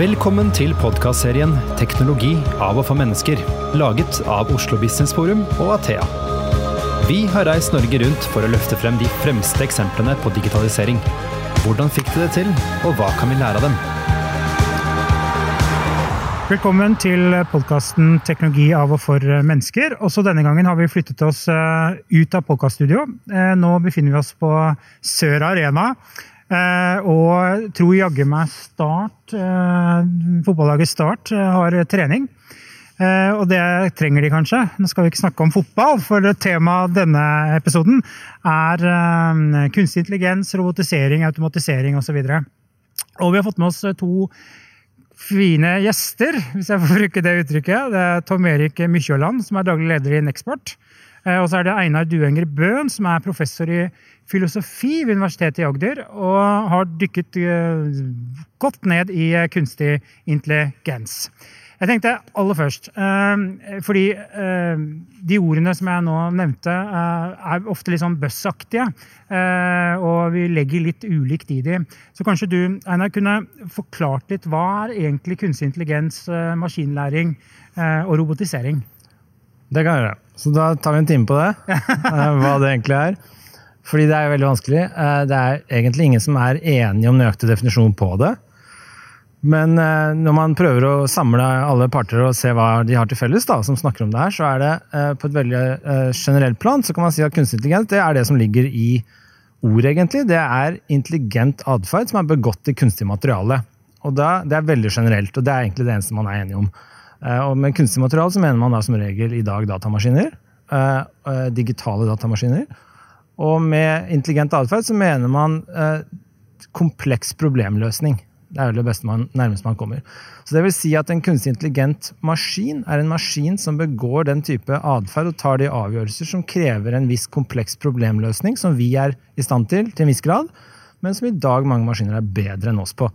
Velkommen til podkastserien 'Teknologi av og for mennesker', laget av Oslo Business Forum og Athea. Vi har reist Norge rundt for å løfte frem de fremste eksemplene på digitalisering. Hvordan fikk de det til, og hva kan vi lære av dem? Velkommen til podkasten 'Teknologi av og for mennesker'. Også denne gangen har vi flyttet oss eh, ut av podkaststudio. Eh, nå befinner vi oss på Sør Arena. Eh, og tror jaggu meg Start, fotballaget Start, har trening. Og det trenger de kanskje. Nå skal vi ikke snakke om fotball, for temaet denne episoden er kunstig intelligens, robotisering, automatisering osv. Og, og vi har fått med oss to fine gjester, hvis jeg får bruke det uttrykket. Det er Tom Erik Mykjåland, som er daglig leder i Nexport. Eh, og så er det Einar Duenger Bøhn, som er professor i filosofi ved Universitetet i Agder, og har dykket eh, godt ned i kunstig intelligens. Jeg tenkte aller først eh, Fordi eh, de ordene som jeg nå nevnte, eh, er ofte litt sånn buzzaktige. Og vi legger litt ulikt i de. Så kanskje du Einar, kunne forklart litt hva er egentlig kunstig intelligens, maskinlæring og robotisering? Det kan jeg gjøre. Så da tar vi en time på det. hva det egentlig er. Fordi det er veldig vanskelig. Det er egentlig ingen som er enige om nøyaktig definisjon på det. Men eh, når man prøver å samle alle parter og se hva de har til felles, da, som snakker om det her, så er det eh, på et veldig eh, generelt plan så kan man si at kunstig intelligens det er det som ligger i ordet, egentlig. Det er intelligent atferd som er begått i kunstig materiale. Og da, Det er veldig generelt, og det er egentlig det eneste man er enige om. Og med kunstig materiale så mener man da som regel i dag datamaskiner. Digitale datamaskiner. Og med intelligent atferd så mener man kompleks problemløsning. Det er vel det beste man, nærmest man kommer. Så det vil si at En kunstig intelligent maskin er en maskin som begår den type atferd og tar de avgjørelser som krever en viss kompleks problemløsning, som vi er i stand til til en viss grad, men som i dag mange maskiner er bedre enn oss på.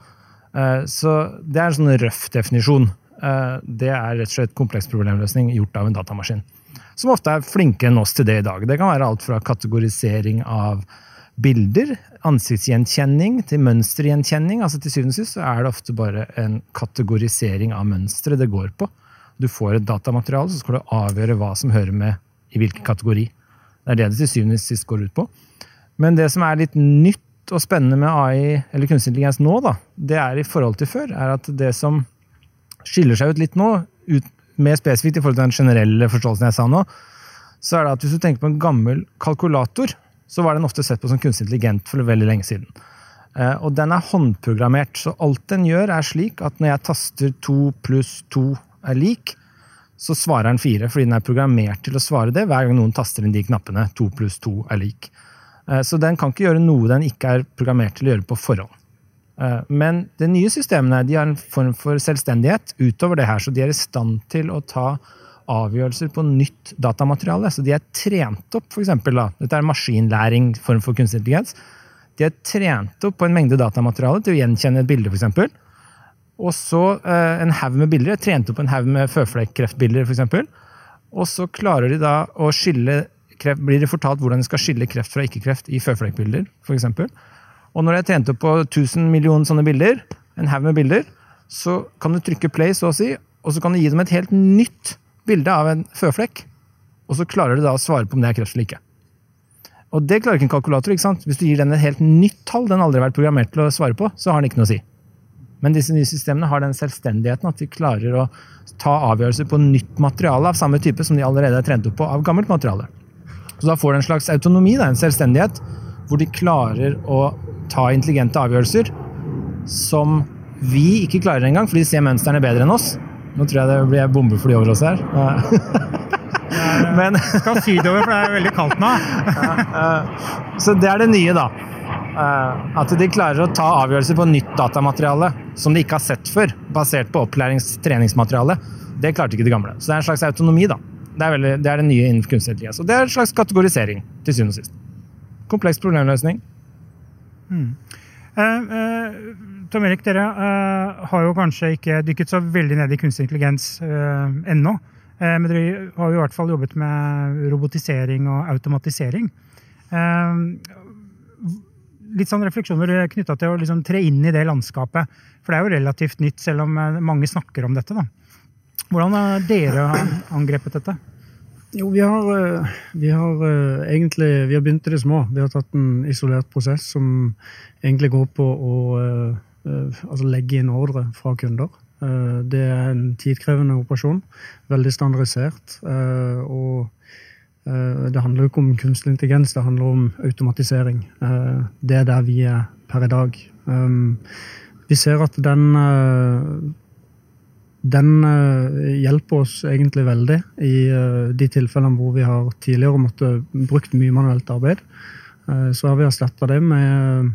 Eh, så Det er en sånn røff definisjon. Eh, det er rett og slett kompleks problemløsning gjort av en datamaskin. Som ofte er flinkere enn oss til det i dag. Det kan være alt fra kategorisering av bilder, ansiktsgjenkjenning til mønstergjenkjenning. altså Til syvende og sist er det ofte bare en kategorisering av mønstre det går på. Du får et datamateriale, så skal du avgjøre hva som hører med i hvilken kategori. Det er det det til syvende og sist går ut på. Men det som er litt nytt og spennende med AI, eller kunstig intelligens nå, da, det er i forhold til før, er at det som skiller seg ut litt nå, ut, mer spesifikt i forhold til den generelle forståelsen jeg sa nå, så er det at hvis du tenker på en gammel kalkulator, så var den ofte sett på som kunstig intelligent for veldig lenge siden. Eh, og den er håndprogrammert, så alt den gjør, er slik at når jeg taster 2 pluss 2 er lik, så svarer den 4, fordi den er programmert til å svare det hver gang noen taster inn de knappene. 2 pluss 2 er lik. Eh, så den kan ikke gjøre noe den ikke er programmert til å gjøre på forhånd. Eh, men de nye systemene de har en form for selvstendighet utover det her, så de er i stand til å ta avgjørelser på nytt datamateriale. Så de er trent opp, eksempel. Dette er maskinlæring, form for kunstig intelligens. De er trent opp på en mengde datamateriale til å gjenkjenne et bilde, f.eks. Og så eh, en haug med bilder. Trent opp en haug med føflekkreftbilder, f.eks. Og så klarer de da å skille kreft, blir det fortalt hvordan de skal skille kreft fra ikke-kreft i føflekkbilder, f.eks. Og når jeg tjente på 1000 millioner sånne bilder, en haug med bilder, så kan du trykke play, så å si, og så kan du gi dem et helt nytt bilde av en føflekk, og så klarer du da å svare på om det er kreft eller ikke. Og det klarer ikke en kalkulator. ikke sant? Hvis du gir den et helt nytt tall den aldri har vært programmert til å svare på, så har den ikke noe å si. Men disse nye systemene har den selvstendigheten at de klarer å ta avgjørelser på nytt materiale av samme type som de allerede er trent opp på av gammelt materiale. Så da får du en slags autonomi, da, en selvstendighet, hvor de klarer å ta intelligente avgjørelser som vi ikke klarer engang, for de ser mønstrene bedre enn oss. Nå tror jeg det blir bombefly over oss her. Men Skal sydover, for det er veldig kaldt nå. Så det er det nye, da. Eh, at de klarer å ta avgjørelser på nytt datamateriale som de ikke har sett før, basert på opplærings-treningsmateriale. Det klarte ikke de gamle. Så det er en slags autonomi, da. Det er, veldig, det, er det nye innenfor kunstig intelligens. Og det er en slags kategorisering, til syvende og sist. Kompleks problemløsning. Mm. Eh, eh, Tom Erik, dere eh, har jo kanskje ikke dykket så veldig ned i kunstig intelligens uh, ennå. Uh, men dere har jo i hvert fall jobbet med robotisering og automatisering. litt sånn refleksjoner knytta til å liksom tre inn i det landskapet. For det er jo relativt nytt, selv om mange snakker om dette. da. Hvordan har dere angrepet dette? Jo, vi har, vi har, egentlig vi har begynt i det små. Vi har tatt en isolert prosess som egentlig går på å altså legge inn ordre fra kunder. Det er en tidkrevende operasjon. Veldig standardisert. Og Eh, det handler jo ikke om kunstig intelligens, det handler om automatisering. Eh, det er der vi er per i dag. Vi ser at den den hjelper oss egentlig veldig i de tilfellene hvor vi har tidligere måttet brukt mye manuelt arbeid. Så har vi erstatta det med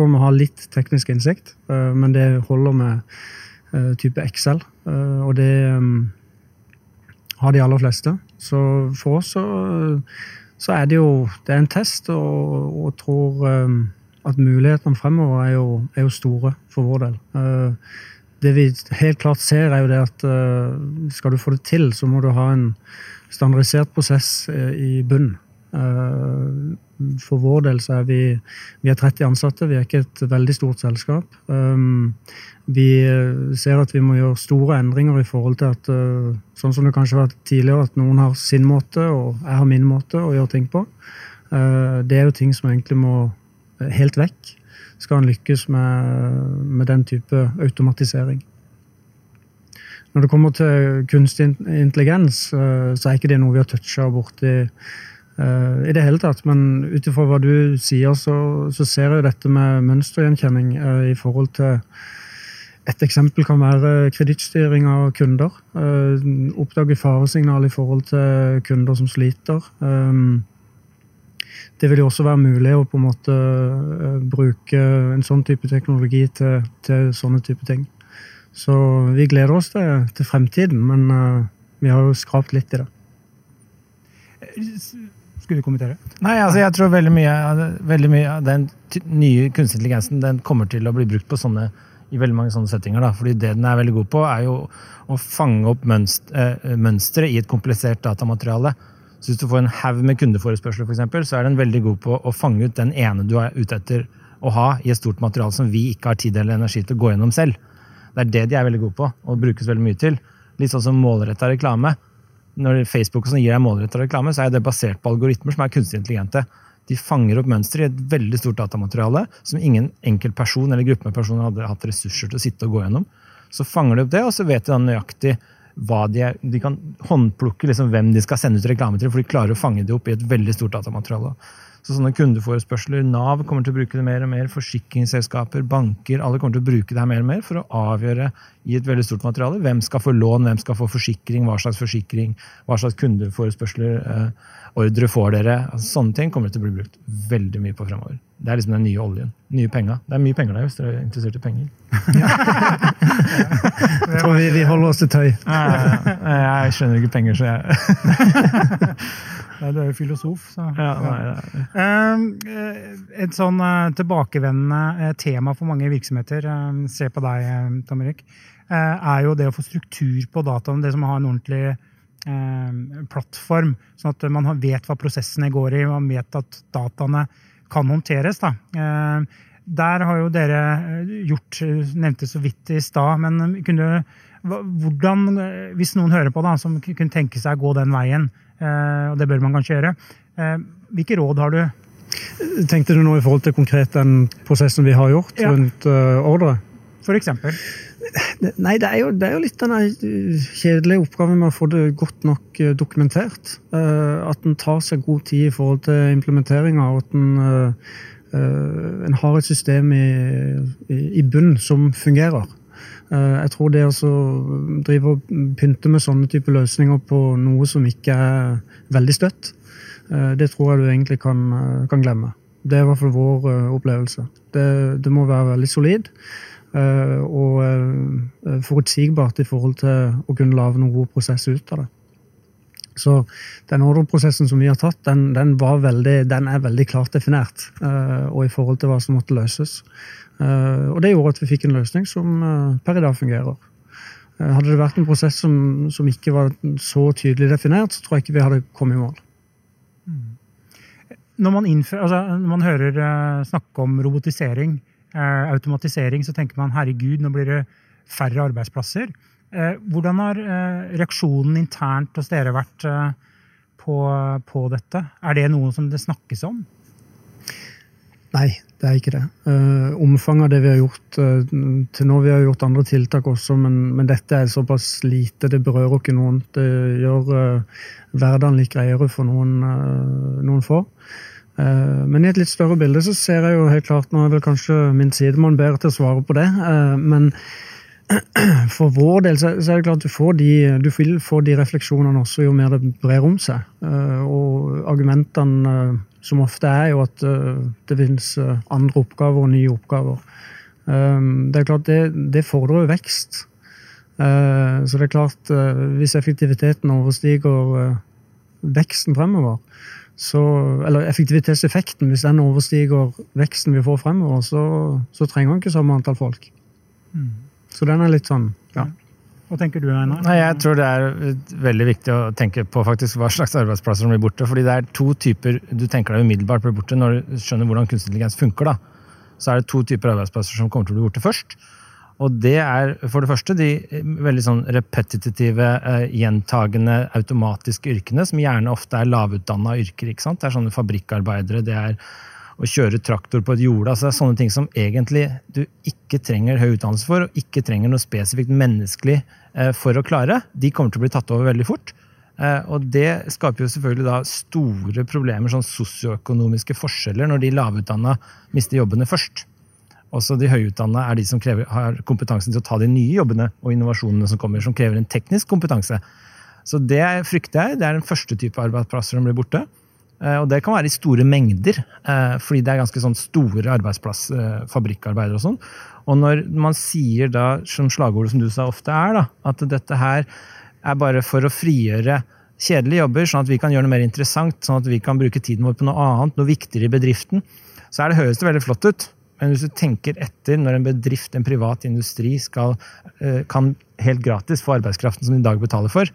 om må ha litt teknisk innsikt, men det holder med type Excel. Og det har de aller fleste. Så for oss så, så er det jo det er en test, og, og tror at mulighetene fremover er jo, er jo, store for vår del. Det vi helt klart ser, er jo det at uh, skal du få det til, så må du ha en standardisert prosess uh, i bunnen. For vår del så er vi, vi er 30 ansatte, vi er ikke et veldig stort selskap. Vi eh, ser at vi må gjøre store endringer i forhold til at eh, sånn som det kanskje har vært tidligere, at noen har sin måte og jeg har min måte å gjøre ting på. Eh, det er jo ting som egentlig må helt vekk skal en lykkes med, med den type automatisering. Når det kommer til kunstig intelligens, så er ikke det noe vi har toucha borti i det hele tatt. Men ut ifra hva du sier, så, så ser jeg dette med mønstergjenkjenning i forhold til et eksempel kan være kredittstyring av kunder. Eh, oppdage faresignal i forhold til kunder som sliter. Det vil jo også være mulig å på en måte eh, bruke en sånn type teknologi til, til sånne type ting. Så vi gleder oss til, til fremtiden, men vi har jo skrapt litt i det. Skulle du kommentere? Nei, altså jeg tror veldig mye, veldig mye av den nye kunstig intelligensen den kommer til å bli brukt på sånne i veldig mange sånne settinger. Da. Fordi det den er veldig god på, er jo å fange opp mønstre, eh, mønstre i et komplisert datamateriale. Så hvis du får en haug med kundeforespørsler, for eksempel, så er den veldig god på å fange ut den ene du er ute etter å ha i et stort materiale som vi ikke har tid eller energi til å gå gjennom selv. Det er det de er veldig gode på, og brukes veldig mye til. Litt sånn som målretta reklame. Når Facebook gir deg målretta reklame, så er det basert på algoritmer som er kunstig intelligente. De fanger opp mønstre i et veldig stort datamateriale som ingen enkelt person eller gruppe med personer hadde hatt ressurser til å sitte og gå gjennom. Så fanger de opp det, og så vet de da nøyaktig de. De kan håndplukke liksom hvem de skal sende ut reklame til, for de klarer å fange det opp i et veldig stort datamateriale. Så sånne kundeforespørsler, Nav kommer til å bruke det mer og mer, forsikringsselskaper, banker, alle kommer til å bruke det her mer og mer for å avgjøre i et veldig stort materiale hvem skal få lån, hvem skal få forsikring, hva slags forsikring, hva slags kundeforespørsler, eh, ordre får dere. Altså, sånne ting kommer til å bli brukt veldig mye på fremover. Det er liksom den nye oljen. Nye penga. Det er mye penger der hvis dere er interessert i penger. jeg tror vi, vi holder oss til tøy. jeg, jeg skjønner ikke penger, så jeg Nei, du er jo filosof, så ja, nei, ehm, eh, Et sånn eh, tilbakevendende eh, tema for mange virksomheter, se på deg, Tom Erik, er jo det å få struktur på dataen. Det som har en ordentlig plattform, sånn at man vet hva prosessene går i, man vet at dataene kan håndteres. Da. Der har jo dere gjort, nevnte så vidt i stad, men kunne, hvordan, hvis noen hører på da, som kunne tenke seg å gå den veien, og det bør man kanskje gjøre. Eh, hvilke råd har du? Tenkte du nå i forhold til konkret den prosessen vi har gjort ja. rundt uh, ordre? For eksempel? Nei, det er, jo, det er jo litt denne kjedelige oppgaven med å få det godt nok dokumentert. At en tar seg god tid i forhold til implementeringa, og at en, en har et system i, i, i bunn som fungerer. Eh, jeg tror det å drive og pynte med sånne type løsninger på noe som ikke er veldig støtt, eh, det tror jeg du egentlig kan, eh, kan glemme. Det er i hvert fall vår opplevelse. Det, det må være veldig solid og forutsigbart i forhold til å kunne lage noen god prosess ut av det. Så den ordreprosessen som vi har tatt, den, den, veldig, den er veldig klart definert. og i forhold til hva som måtte løses. Uh, og det gjorde at vi fikk en løsning som uh, per i dag fungerer. Hadde det vært en prosess som, som, ikke var så tydelig definert, så tror jeg ikke vi hadde kommet i mål. Mm. når man, innfører, altså, når man hører uh, snakke om robotisering, uh, automatisering, så tenker man herregud, nå blir det færre arbeidsplasser. Uh, hvordan har reaksjonen internt hos dere vært på, på, dette? Er det noe som det snakkes om? Nei, det er ikke det. Omfanget av det vi har gjort til nå, vi har gjort andre tiltak også, men, men, dette er såpass lite. Det berører ikke noen. Det gjør hverdagen litt greiere for noen, noen få. Men i et litt større bilde så ser jeg jo helt klart Nå er vel kanskje min sidemann bedre til å svare på det, men for vår del så, er det klart at du får de, du vil få de refleksjonene også jo mer det brer om seg. Og argumentene som ofte er jo at uh, det finnes andre oppgaver og nye oppgaver. Det er klart det, det fordrer jo vekst. Så det er klart, hvis effektiviteten overstiger veksten fremover, så, eller effektivitetseffekten, hvis den overstiger veksten vi får fremover, så, så trenger man ikke samme antall folk. Mm. Så den er litt sånn, ja. Hva tenker du, Einar? Nei, jeg tror det er veldig viktig å tenke på faktisk hva slags arbeidsplasser som blir borte. fordi det er to typer du tenker deg umiddelbart blir borte når du skjønner hvordan kunstig intelligens funker. da. Så er det to typer arbeidsplasser som kommer til å bli borte først. Og det er for det første de veldig sånn repetitive, eh, gjentagende, automatiske yrkene, som gjerne ofte er lavutdanna yrker. ikke sant? Det er sånne fabrikkarbeidere, det er å kjøre traktor på et jorde. altså det er Sånne ting som egentlig du ikke trenger høy utdannelse for, og ikke trenger noe spesifikt menneskelig eh, for å klare. De kommer til å bli tatt over veldig fort. Eh, og det skaper jo selvfølgelig da store problemer, sånn sosioøkonomiske forskjeller, når de lavutdanna mister jobbene først. Også de høyutdanna er de som krever, har kompetansen til å ta de nye jobbene og innovasjonene som kommer, som krever en teknisk kompetanse. Så det frykter jeg. Det er den første type arbeidsplasser som blir borte. Eh, og det kan være i store mengder, eh, fordi det er ganske sånn store arbeidsplass, fabrikkarbeidere og sånn. Og når man sier da, som slagordet som du sa ofte er, da, at dette her er bare for å frigjøre kjedelige jobber, sånn at vi kan gjøre noe mer interessant, sånn at vi kan bruke tiden vår på noe annet, noe viktigere i bedriften, så er det høres det veldig flott ut. Men hvis du tenker etter når en bedrift, en privat industri, skal, kan helt gratis få arbeidskraften som de i dag betaler for,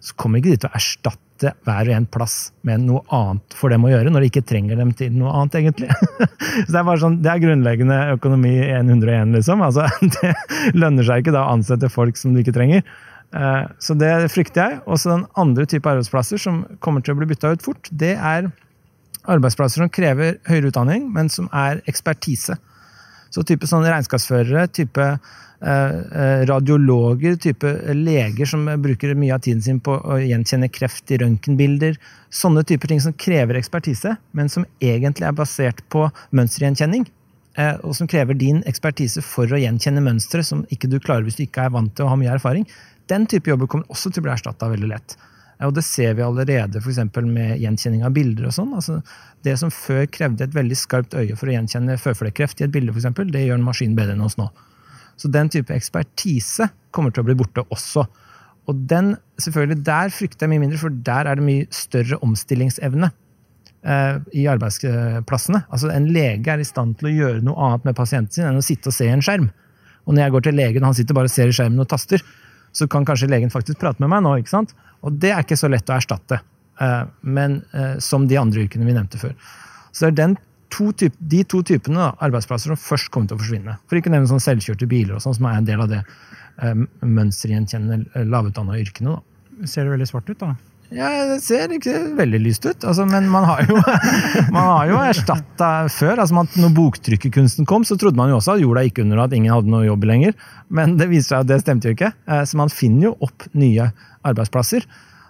så kommer ikke de til å erstatte hver og en plass med noe annet for dem å gjøre, når de ikke trenger dem til noe annet, egentlig. så Det er bare sånn, det er grunnleggende økonomi 101, liksom. Altså, det lønner seg ikke da å ansette folk som du ikke trenger. Eh, så det frykter jeg. Også den andre type arbeidsplasser som kommer til å bli bytta ut fort, det er arbeidsplasser som krever høyere utdanning, men som er ekspertise. Så type sånne regnskapsførere, type Eh, eh, radiologer, type leger som bruker mye av tiden sin på å gjenkjenne kreft i røntgenbilder. Sånne typer ting som krever ekspertise, men som egentlig er basert på mønstergjenkjenning. Eh, og som krever din ekspertise for å gjenkjenne mønstre som ikke du klarer hvis du ikke er vant til å ha mye erfaring. Den type jobber kommer også til å bli erstatta veldig lett. Og det ser vi allerede f.eks. med gjenkjenning av bilder. og sånn. Altså, det som før krevde et veldig skarpt øye for å gjenkjenne føflekkreft i et bilde, for eksempel, det gjør en maskin bedre enn oss nå. Så den type ekspertise kommer til å bli borte også. Og den, selvfølgelig, der frykter jeg mye mindre, for der er det mye større omstillingsevne eh, i arbeidsplassene. Altså En lege er i stand til å gjøre noe annet med pasienten sin enn å sitte og se i en skjerm. Og når jeg går til legen og han sitter bare og ser i skjermen og taster, så kan kanskje legen faktisk prate med meg nå. ikke sant? Og det er ikke så lett å erstatte, eh, men eh, som de andre yrkene vi nevnte før. Så det er to type, de to typene da, arbeidsplasser som først kommer til å forsvinne. For ikke å nevne sånn selvkjørte biler, og sånn, som er en del av det eh, mønstergjenkjennende, lavutdanna yrkene. Da. Ser det veldig svart ut, da? Ja, det ser ikke veldig lyst ut. Altså, men man har jo, man har jo erstatta før. Altså, man, når boktrykkerkunsten kom, så trodde man jo også at jorda gikk under, og at ingen hadde noe jobb lenger. Men det viser seg at det stemte jo ikke. Eh, så man finner jo opp nye arbeidsplasser.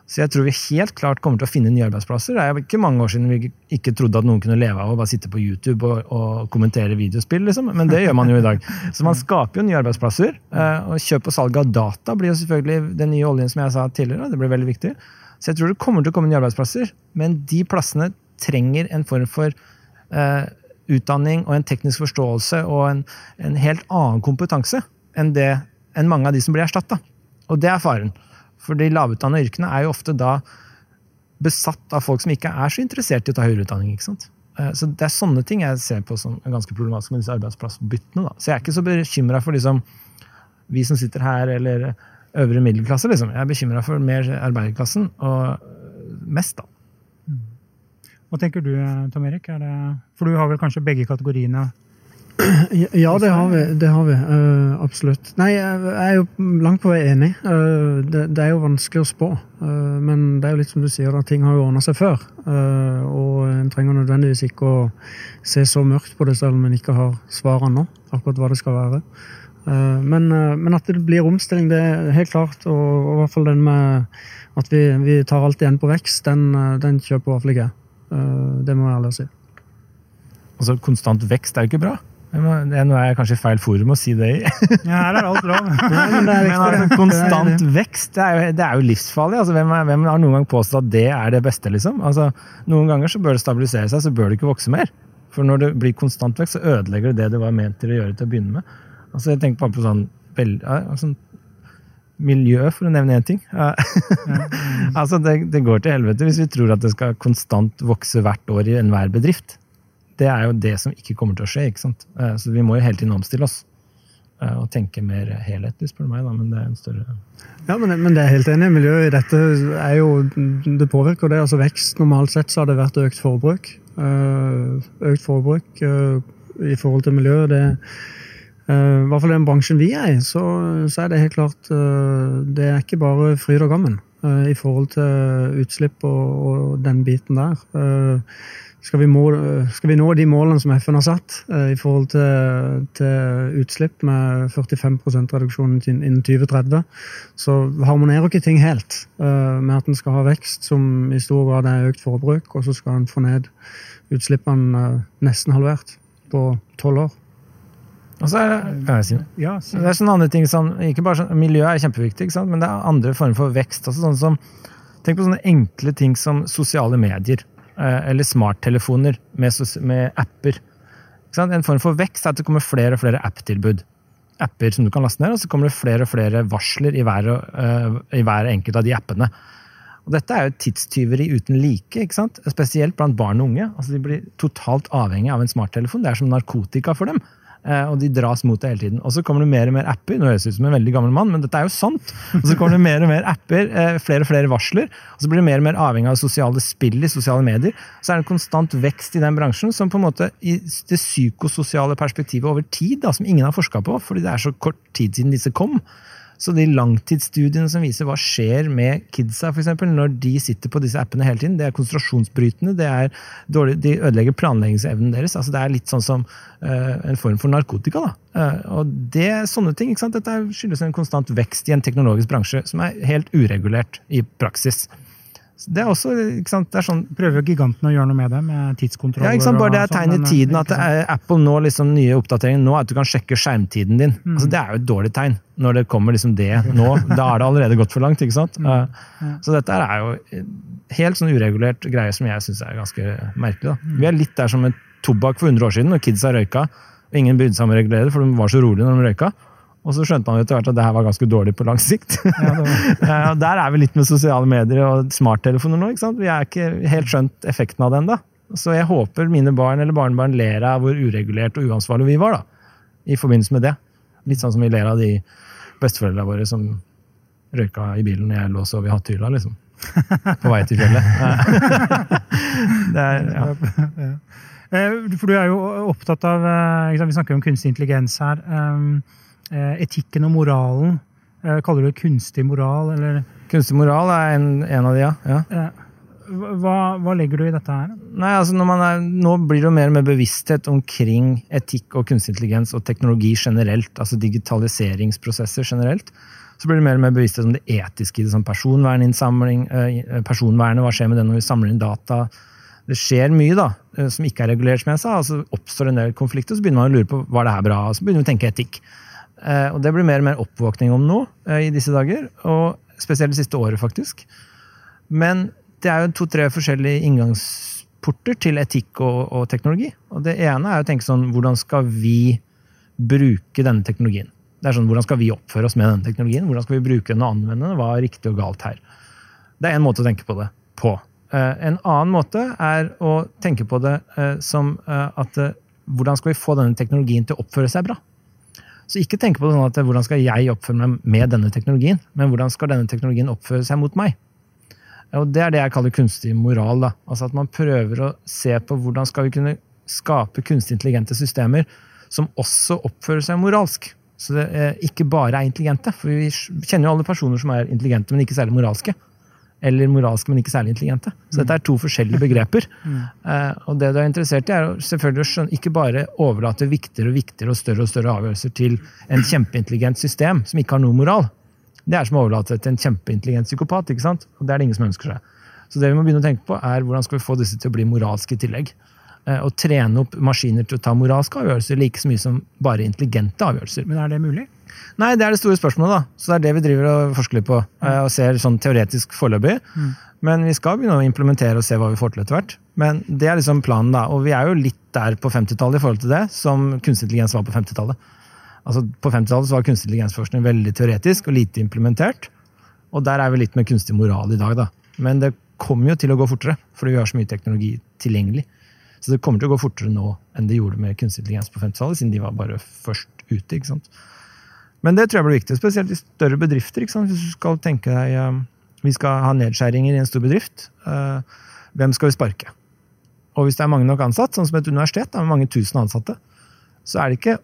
Så jeg tror vi helt klart kommer til å finne nye arbeidsplasser. Det er ikke mange år siden vi ikke trodde at noen kunne leve av å bare sitte på YouTube og, og kommentere videospill, liksom. men det gjør man jo i dag. Så man skaper jo nye arbeidsplasser. Eh, og kjøp og salg av data blir jo selvfølgelig den nye oljen som jeg sa tidligere. Det blir veldig viktig. Så jeg tror det kommer til å komme nye arbeidsplasser, men de plassene trenger en form for eh, utdanning og en teknisk forståelse og en, en helt annen kompetanse enn, det, enn mange av de som blir erstatta. Og det er faren. For de lavutdanna yrkene er jo ofte da besatt av folk som ikke er så interessert i å ta høyere utdanning. ikke sant? Eh, så Det er sånne ting jeg ser på som er ganske problematisk med disse arbeidsplassbyttene. da. Så jeg er ikke så bekymra for liksom, vi som sitter her, eller øvre middelklasse. liksom. Jeg er bekymra for mer arbeiderklassen, og mest, da. Hva tenker du, Tom Erik? Er det, for du har vel kanskje begge kategoriene? Ja, det har vi. Det har vi uh, absolutt. Nei, jeg er jo langt på vei enig. Uh, det, det, er jo vanskelig å spå. Uh, men det er jo litt som du sier, da, ting har jo ordna seg før. og en trenger nødvendigvis ikke å se så mørkt på det selv om en ikke har svarene nå. Akkurat hva det skal være. Men, men, at det blir omstilling, det er helt klart. Og, og i hvert fall den med at vi, vi tar alt igjen på vekst, den, den kjøper i hvert fall ikke jeg. Det må jeg ærlig si. Altså, Konstant vekst er jo ikke bra? Nå er jeg kanskje i feil forum å si det i. ja, her er alt lov. men, altså, konstant vekst, det er jo, det er jo livsfarlig. Altså, hvem, er, hvem, har noen gang påstått at det er det beste? liksom? Altså, noen ganger så bør det stabilisere seg, så bør det ikke vokse mer. For når det blir konstant vekst, så ødelegger det det det var ment til å gjøre til å begynne med. Altså, jeg tenker bare på sånn, sånn miljø, for å nevne én ting. altså, det, det går til helvete hvis vi tror at det skal konstant vokse hvert år i enhver bedrift det er jo det som ikke kommer til å skje. ikke sant? Eh, så vi må jo hele tiden omstille oss. Eh, og tenke mer helhetlig, spør du meg. da, Men det er en større Ja, men, men det er helt enig. Miljøet i dette er jo Det påvirker det. altså Vekst normalt sett så har det vært økt forbruk. Eh, økt forbruk i forhold til miljøet. det i hvert fall den bransjen vi er i, så, så, er det helt klart Det er ikke bare fryd og gammen i forhold til utslipp og, og den biten der. Skal vi, mål, skal vi, nå de målene som FN har satt eh, i forhold til, til utslipp med 45% reduksjon innen 2030, så harmonerer ikke ting helt eh, med at en skal ha vekst som i stor grad er økt forbruk, og så skal en få ned utslippene eh, nesten halvert på tolv år. Og så er det, si? Ja, det er sånne andre ting som, ikke bare sånn, Miljøet er kjempeviktig, men det er andre former for vekst. Altså sånn som, tenk på sånne enkle ting som sosiale medier. Eh, eller smarttelefoner med, med apper. En form for vekst er at det kommer flere og flere app-tilbud. Apper som du kan laste ned, og så kommer det flere og flere varsler i hver, uh, i hver enkelt av de appene. Og dette er jo tidstyveri uten like, ikke sant? spesielt blant barn og unge. Altså, de blir totalt avhengig av en smarttelefon. Det er som narkotika for dem. Eh, og de dras mot det hele tiden. Og så kommer det mer og mer apper. Nå høres ut som en veldig gammel mann, men dette er jo sant. Og så kommer det mer og mer apper, eh, flere og flere varsler. Og så blir det mer og mer avhengig av sosiale spill i sosiale medier. Så er det en konstant vekst i den bransjen som på en måte i det psykososiale perspektivet over tid, da, som ingen har forska på, fordi det er så kort tid siden disse kom, så de langtidsstudiene som viser hva skjer med kidsa for eksempel, når de sitter på disse appene hele tiden, det er konsentrasjonsbrytende, det er dårlig, de ødelegger planleggingsevnen deres. altså Det er litt sånn som uh, en form for narkotika. da. Uh, og det er sånne ting, ikke sant? Dette skyldes en konstant vekst i en teknologisk bransje som er helt uregulert i praksis. Det er også, ikke sant, det er sånn... Prøver gigantene å gjøre noe med det, med tidskontroll? Ja, ikke sant, bare det er tegn i sånn, tiden at er, Apple nå liksom nye oppdateringer nå er at du kan sjekke skjermtiden din. Mm. Altså, det er jo et dårlig tegn når det kommer liksom det nå. Da er det allerede gått for langt. ikke sant? Mm. Ja. Så dette er jo helt sånn uregulert greie som jeg syns er ganske merkelig. da. Mm. Vi er litt der som med tobakk for 100 år siden, når kidsa røyka. og Ingen brydde seg om å regulere det, for de var så rolige når de røyka. Og så skjønte man etter hvert at det her var ganske dårlig på lang sikt. Ja, Der er vi litt med sosiale medier og smarttelefoner nå. ikke sant? Vi er ikke helt skjønt effekten av det ennå. Så jeg håper mine barn eller barnebarn ler av hvor uregulert og uansvarlig vi var. da, I forbindelse med det. Litt sånn som vi ler av de besteforeldrene våre som røyka i bilen når jeg lå og sov i hattehylla. liksom. På vei til fjellet. er, ja. Eh, for du er jo opptatt av eh, Vi snakker om kunstig intelligens her. Eh, etikken og moralen. Eh, kaller du det kunstig moral, eller? Kunstig moral er en, en av de, ja. ja. Eh, hva, hva, legger du i dette her? Nei, altså er, Nå blir det mer og mer bevissthet omkring etikk og kunstig intelligens og teknologi generelt. Altså digitaliseringsprosesser generelt. Så blir det mer og mer bevissthet om det etiske i det. Sånn personverninnsamling, personvernet, hva skjer med det når vi samler inn data? Det skjer mye da, som ikke er regulert, som jeg sa. altså oppstår en del konflikter, så begynner man å lure på var det her bra, så begynner vi å tenke etikk. Eh, og det blir mer og mer oppvåkning om nå eh, i disse dager, og spesielt det siste året, faktisk. Men det er jo to-tre forskjellige inngangsporter til etikk og, og, teknologi. Og det ene er å tenke sånn Hvordan skal vi bruke denne teknologien? Det er sånn, Hvordan skal vi oppføre oss med denne teknologien? Hvordan skal vi bruke den og anvende den? Hva er riktig og galt her? Det er én måte å tenke på det på. Eh, en annen måte er å tenke på det som at hvordan skal vi få denne teknologien til å oppføre seg bra? Så ikke tenk på det sånn at hvordan skal jeg oppføre meg med denne teknologien, men hvordan skal denne teknologien oppføre seg mot meg? Og det er det jeg kaller kunstig moral. Da. Altså at man prøver å se på hvordan skal vi kunne skape kunstig intelligente systemer som også oppfører seg moralsk. Så det er ikke bare er intelligente. For vi kjenner jo alle personer som er intelligente, men ikke særlig moralske. Eller moralske, men ikke særlig intelligente. Så dette er to forskjellige begreper. Mm. Uh, og det du er interessert i, er selvfølgelig å skjønne, ikke bare overlate viktigere og viktigere og større og større avgjørelser til en kjempeintelligent system som ikke har noe moral. Det er som å overlate til en kjempeintelligent psykopat. ikke sant? Og det er det ingen som ønsker seg. Så det vi må begynne å tenke på, er hvordan skal vi få disse til å bli moralske i tillegg. Eh, å trene opp maskiner til å ta moralske avgjørelser like så mye som bare intelligente avgjørelser. Men er det mulig? Nei, det er det store spørsmålet. da. Så det er det vi driver og forsker litt på. Eh, og ser sånn teoretisk foreløpig. Mm. Men vi skal begynne å implementere og se hva vi får til etter hvert. Men det er liksom planen, da. Og vi er jo litt der på 50-tallet i forhold til det som kunstig intelligens var på 50-tallet. Altså, på 50-tallet var kunstig intelligensforskning veldig teoretisk og lite implementert. Og der er vi litt med kunstig moral i dag, da. Men det kommer jo til å gå fortere, fordi vi har så mye teknologi tilgjengelig. Så det kommer til å gå fortere nå enn det gjorde med kunstig intelligens på 50-tallet, siden de var bare først ute. ikke sant? Men det tror jeg blir viktig, spesielt i større bedrifter. ikke sant? Hvis du skal tenke deg um, Vi skal ha nedskjæringer i en stor bedrift. Uh, hvem skal vi sparke? Og hvis det er mange nok ansatt, sånn som et universitet det med mange tusen ansatte, så er det ikke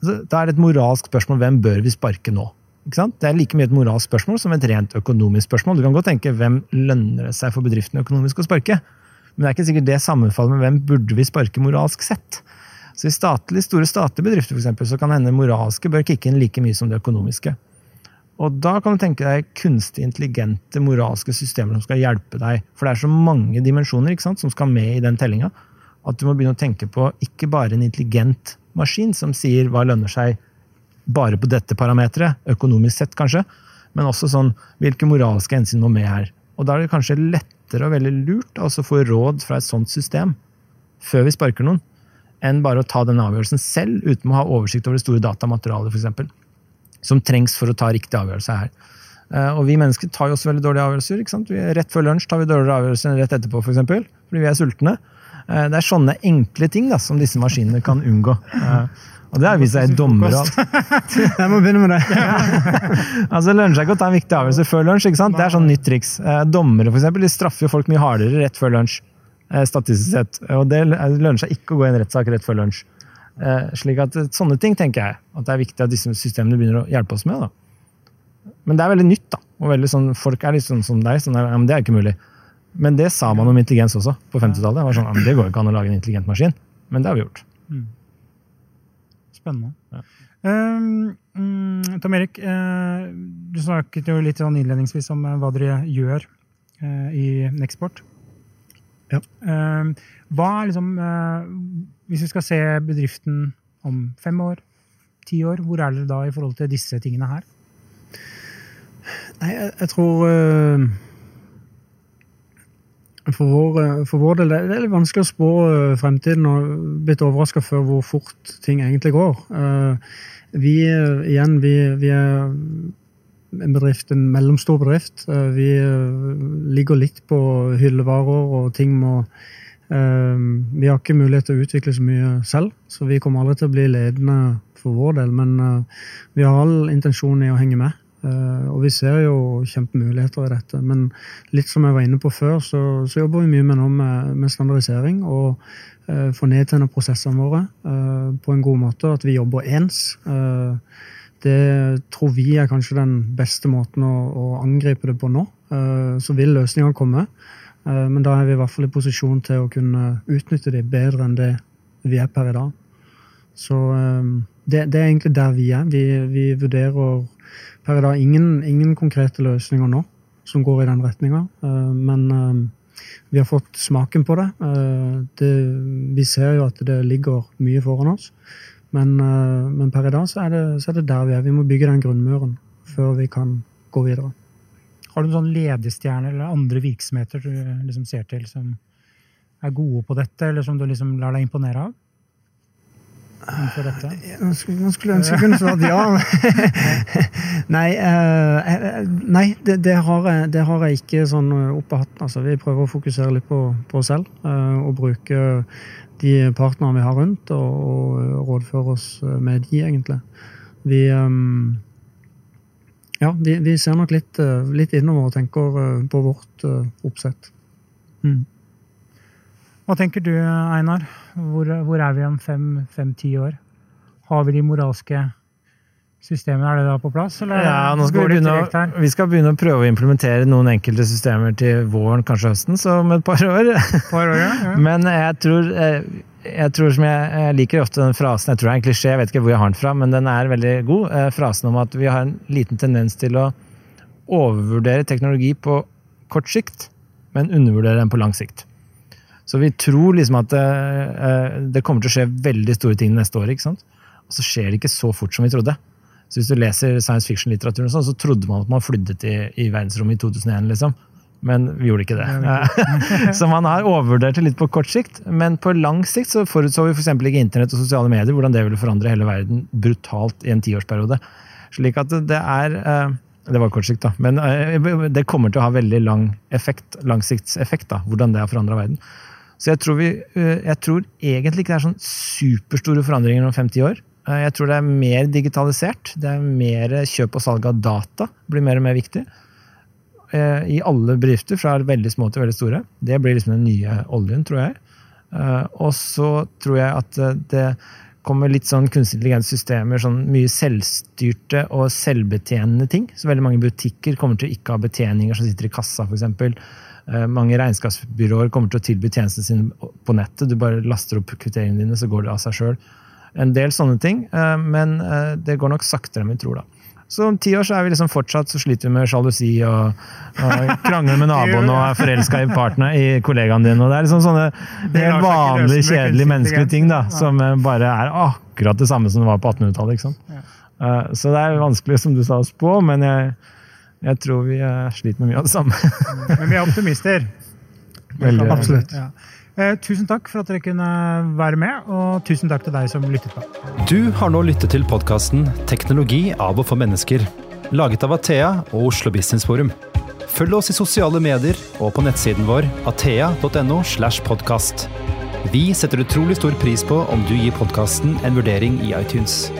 Da er det et moralsk spørsmål hvem bør vi sparke nå? Det er like mye et moralsk spørsmål som et rent økonomisk spørsmål. Du kan godt tenke hvem lønner det seg for bedriften økonomisk å sparke? Men det er ikke sikkert det sammenfaller med hvem burde vi sparke moralsk sett. Så I statlig, store statlige bedrifter for eksempel, så kan hende moralske bør kicke inn like mye som det økonomiske. Og Da kan du tenke deg kunstig intelligente moralske systemer som skal hjelpe deg. For det er så mange dimensjoner ikke sant, som skal med i den tellinga, at du må begynne å tenke på ikke bare en intelligent maskin som sier hva lønner seg bare på dette parameteret, økonomisk sett kanskje, men også sånn hvilke moralske hensyn må med her. Og da er det kanskje lett lettere og veldig lurt altså få råd fra et sånt system før vi sparker noen, enn bare å ta den avgjørelsen selv uten å ha oversikt over det store datamaterialet, f.eks. Som trengs for å ta riktig avgjørelse her. Eh, og vi mennesker tar jo også veldig dårlige avgjørelser. Rett før lunsj tar vi dårligere avgjørelser enn rett etterpå, f.eks. For fordi vi er sultne. Eh, det er sånne enkle ting da, som disse maskinene kan unngå. Eh, og det har vist seg alt. Jeg må begynne med det. altså Lønner seg ikke å ta en viktig avgjørelse før lunsj. ikke sant? Det er sånn nytt triks. Eh, dommere for eksempel, de straffer jo folk mye hardere rett før lunsj. Statistisk sett. Og det lønner seg ikke å gå i en rettssak rett før lunsj. Slik at Sånne ting tenker jeg at det er viktig at disse systemene begynner å hjelpe oss med. da. Men det er veldig nytt. da. Og veldig sånn, Folk er litt sånn som deg. sånn, ja, men Det er ikke mulig. Men det sa man om intelligens også på 50-tallet. Sånn, det går ikke an å lage en intelligent maskin. Men det har vi gjort. Mm. Spennende. Ja. Um, Tom Erik, uh, du snakket jo litt sånn innledningsvis om uh, hva dere gjør uh, i Nexport. Ja. Ehm, hva er liksom Hvis vi skal se bedriften om fem år, ti år, hvor er dere da i forhold til disse tingene her? Nei, jeg, jeg tror for vår, eh, for vår, del det er litt vanskelig å spå eh, fremtiden og blitt overraska før hvor fort ting egentlig går. Eh, vi igjen, vi, vi er en bedrift, en mellomstor bedrift. Vi ligger litt på hyllevarer, og ting må Vi har ikke mulighet til å utvikle så mye selv, så vi kommer aldri til å bli ledende for vår del. Men vi har all intensjon i å henge med. Uh, og vi ser jo kjempemuligheter i dette. Men litt som jeg var inne på før, så, så jobber vi mye med, med, med standardisering. Og uh, få nedtegna prosessene våre uh, på en god måte. At vi jobber ens. det tror vi er kanskje den beste måten å, å angripe det på nå. så vil løsningene komme. men da er vi i hvert fall i posisjon til å kunne utnytte de bedre enn det vi er per i dag. Så det, det er egentlig der vi er. Vi, vi vurderer per i dag ingen, ingen, konkrete løsninger nå som går i den retninga. Eh, men eh, vi har fått smaken på det. Eh, det. Vi ser jo at det ligger mye foran oss. Men, men per i dag så er, det, så er, det, der vi er. Vi må bygge den grunnmuren før vi kan gå videre. Har du noen ledestjerner ledestjerne eller andre virksomheter du liksom ser til som er gode på dette, eller som du liksom lar deg imponere av? Innenfor dette? Man skulle, skulle ønske jeg kunne svart ja. nei, uh, nei det, det, har jeg, det, har jeg, ikke sånn opp av hatten. Altså, vi prøver å fokusere litt på, på oss selv uh, og bruke de partnerne vi har rundt, og, og rådføre oss med de, egentlig. Vi um, ja, vi, vi ser nok litt, litt innover og tenker på vårt oppsett. Mm. Hva tenker du, Einar? Hvor, hvor er vi om fem-ti år? Har vi de moralske systemene? Er det da på plass? Eller Ja, nå skal vi, begynne, å- vi skal begynne å prøve å implementere noen enkelte systemer til våren, kanskje høsten, så om et par år. Par år, ja. ja. Men jeg tror, eh, jeg tror som jeg, jeg liker ofte den frasen, jeg tror det er en klisjé, jeg vet ikke hvor jeg har den fra, men den er veldig god. eh, Frasen om at vi har en liten tendens til å overvurdere teknologi på kort sikt, men undervurdere den på lang sikt. Så vi tror liksom at det, eh, det kommer til å skje veldig store ting neste år, ikke sant? Og så skjer det ikke så fort som vi trodde. Så hvis du leser science fiction-litteraturen, sånn, så trodde man at man flydde i, i verdensrommet i 2001, liksom. Men vi gjorde ikke det. så man har overvurdert det litt på kort sikt. Men på lang sikt så forutså vi f.eks. ikke internett og sosiale medier, hvordan det ville forandre hele verden brutalt i en tiårsperiode. Slik at det er eh, Det var kort sikt, da. Men eh, det kommer til å ha veldig lang effekt, langsiktseffekt, da, hvordan det har forandra verden. Så jeg tror, vi, eh, jeg tror egentlig ikke det er sånn superstore forandringer om 50 år. Eh, Jeg tror det er mer digitalisert. Det er mer kjøp og salg av data. blir mer og mer viktig. Eh, I alle bedrifter, fra veldig små til veldig store. Det blir liksom den nye oljen, tror jeg. Og så tror jeg at det kommer litt sånn kunstig intelligens-systemer, sånn mye selvstyrte og selvbetjenende ting. Så veldig mange butikker kommer til å ikke ha betjeninger som sitter i kassa, f.eks. Mange regnskapsbyråer kommer til å tilby tjenestene sine på nettet. Du bare laster opp kvitteringene dine, så går det av seg sjøl. En del sånne ting, eh, men eh, det går nok saktere enn vi tror, da. Så om ti år så er vi liksom fortsatt så sliter vi med sjalusi og, og krangler med naboen og er forelska i partner, i kollegaen din. og Det er liksom sånne helt vanlige, kjedelige menneskelige ting da, som eh, bare er akkurat det samme som det var på 1800-tallet. ikke sant? Eh, Så det er vanskelig, som du sa, å spå, men jeg, jeg tror vi eh, sliter med mye av det samme. Men vi er optimister. Veldig. Absolutt. Ja. Eh, tusen takk for at dere kunne være med, og tusen takk til deg som lyttet på. Du har nå lyttet til podkasten 'Teknologi av og for mennesker', laget av Athea og Oslo Business Forum. Følg oss i sosiale medier og på nettsiden vår athea.no. slash podcast. Vi setter utrolig stor pris på om du gir podkasten en vurdering i iTunes.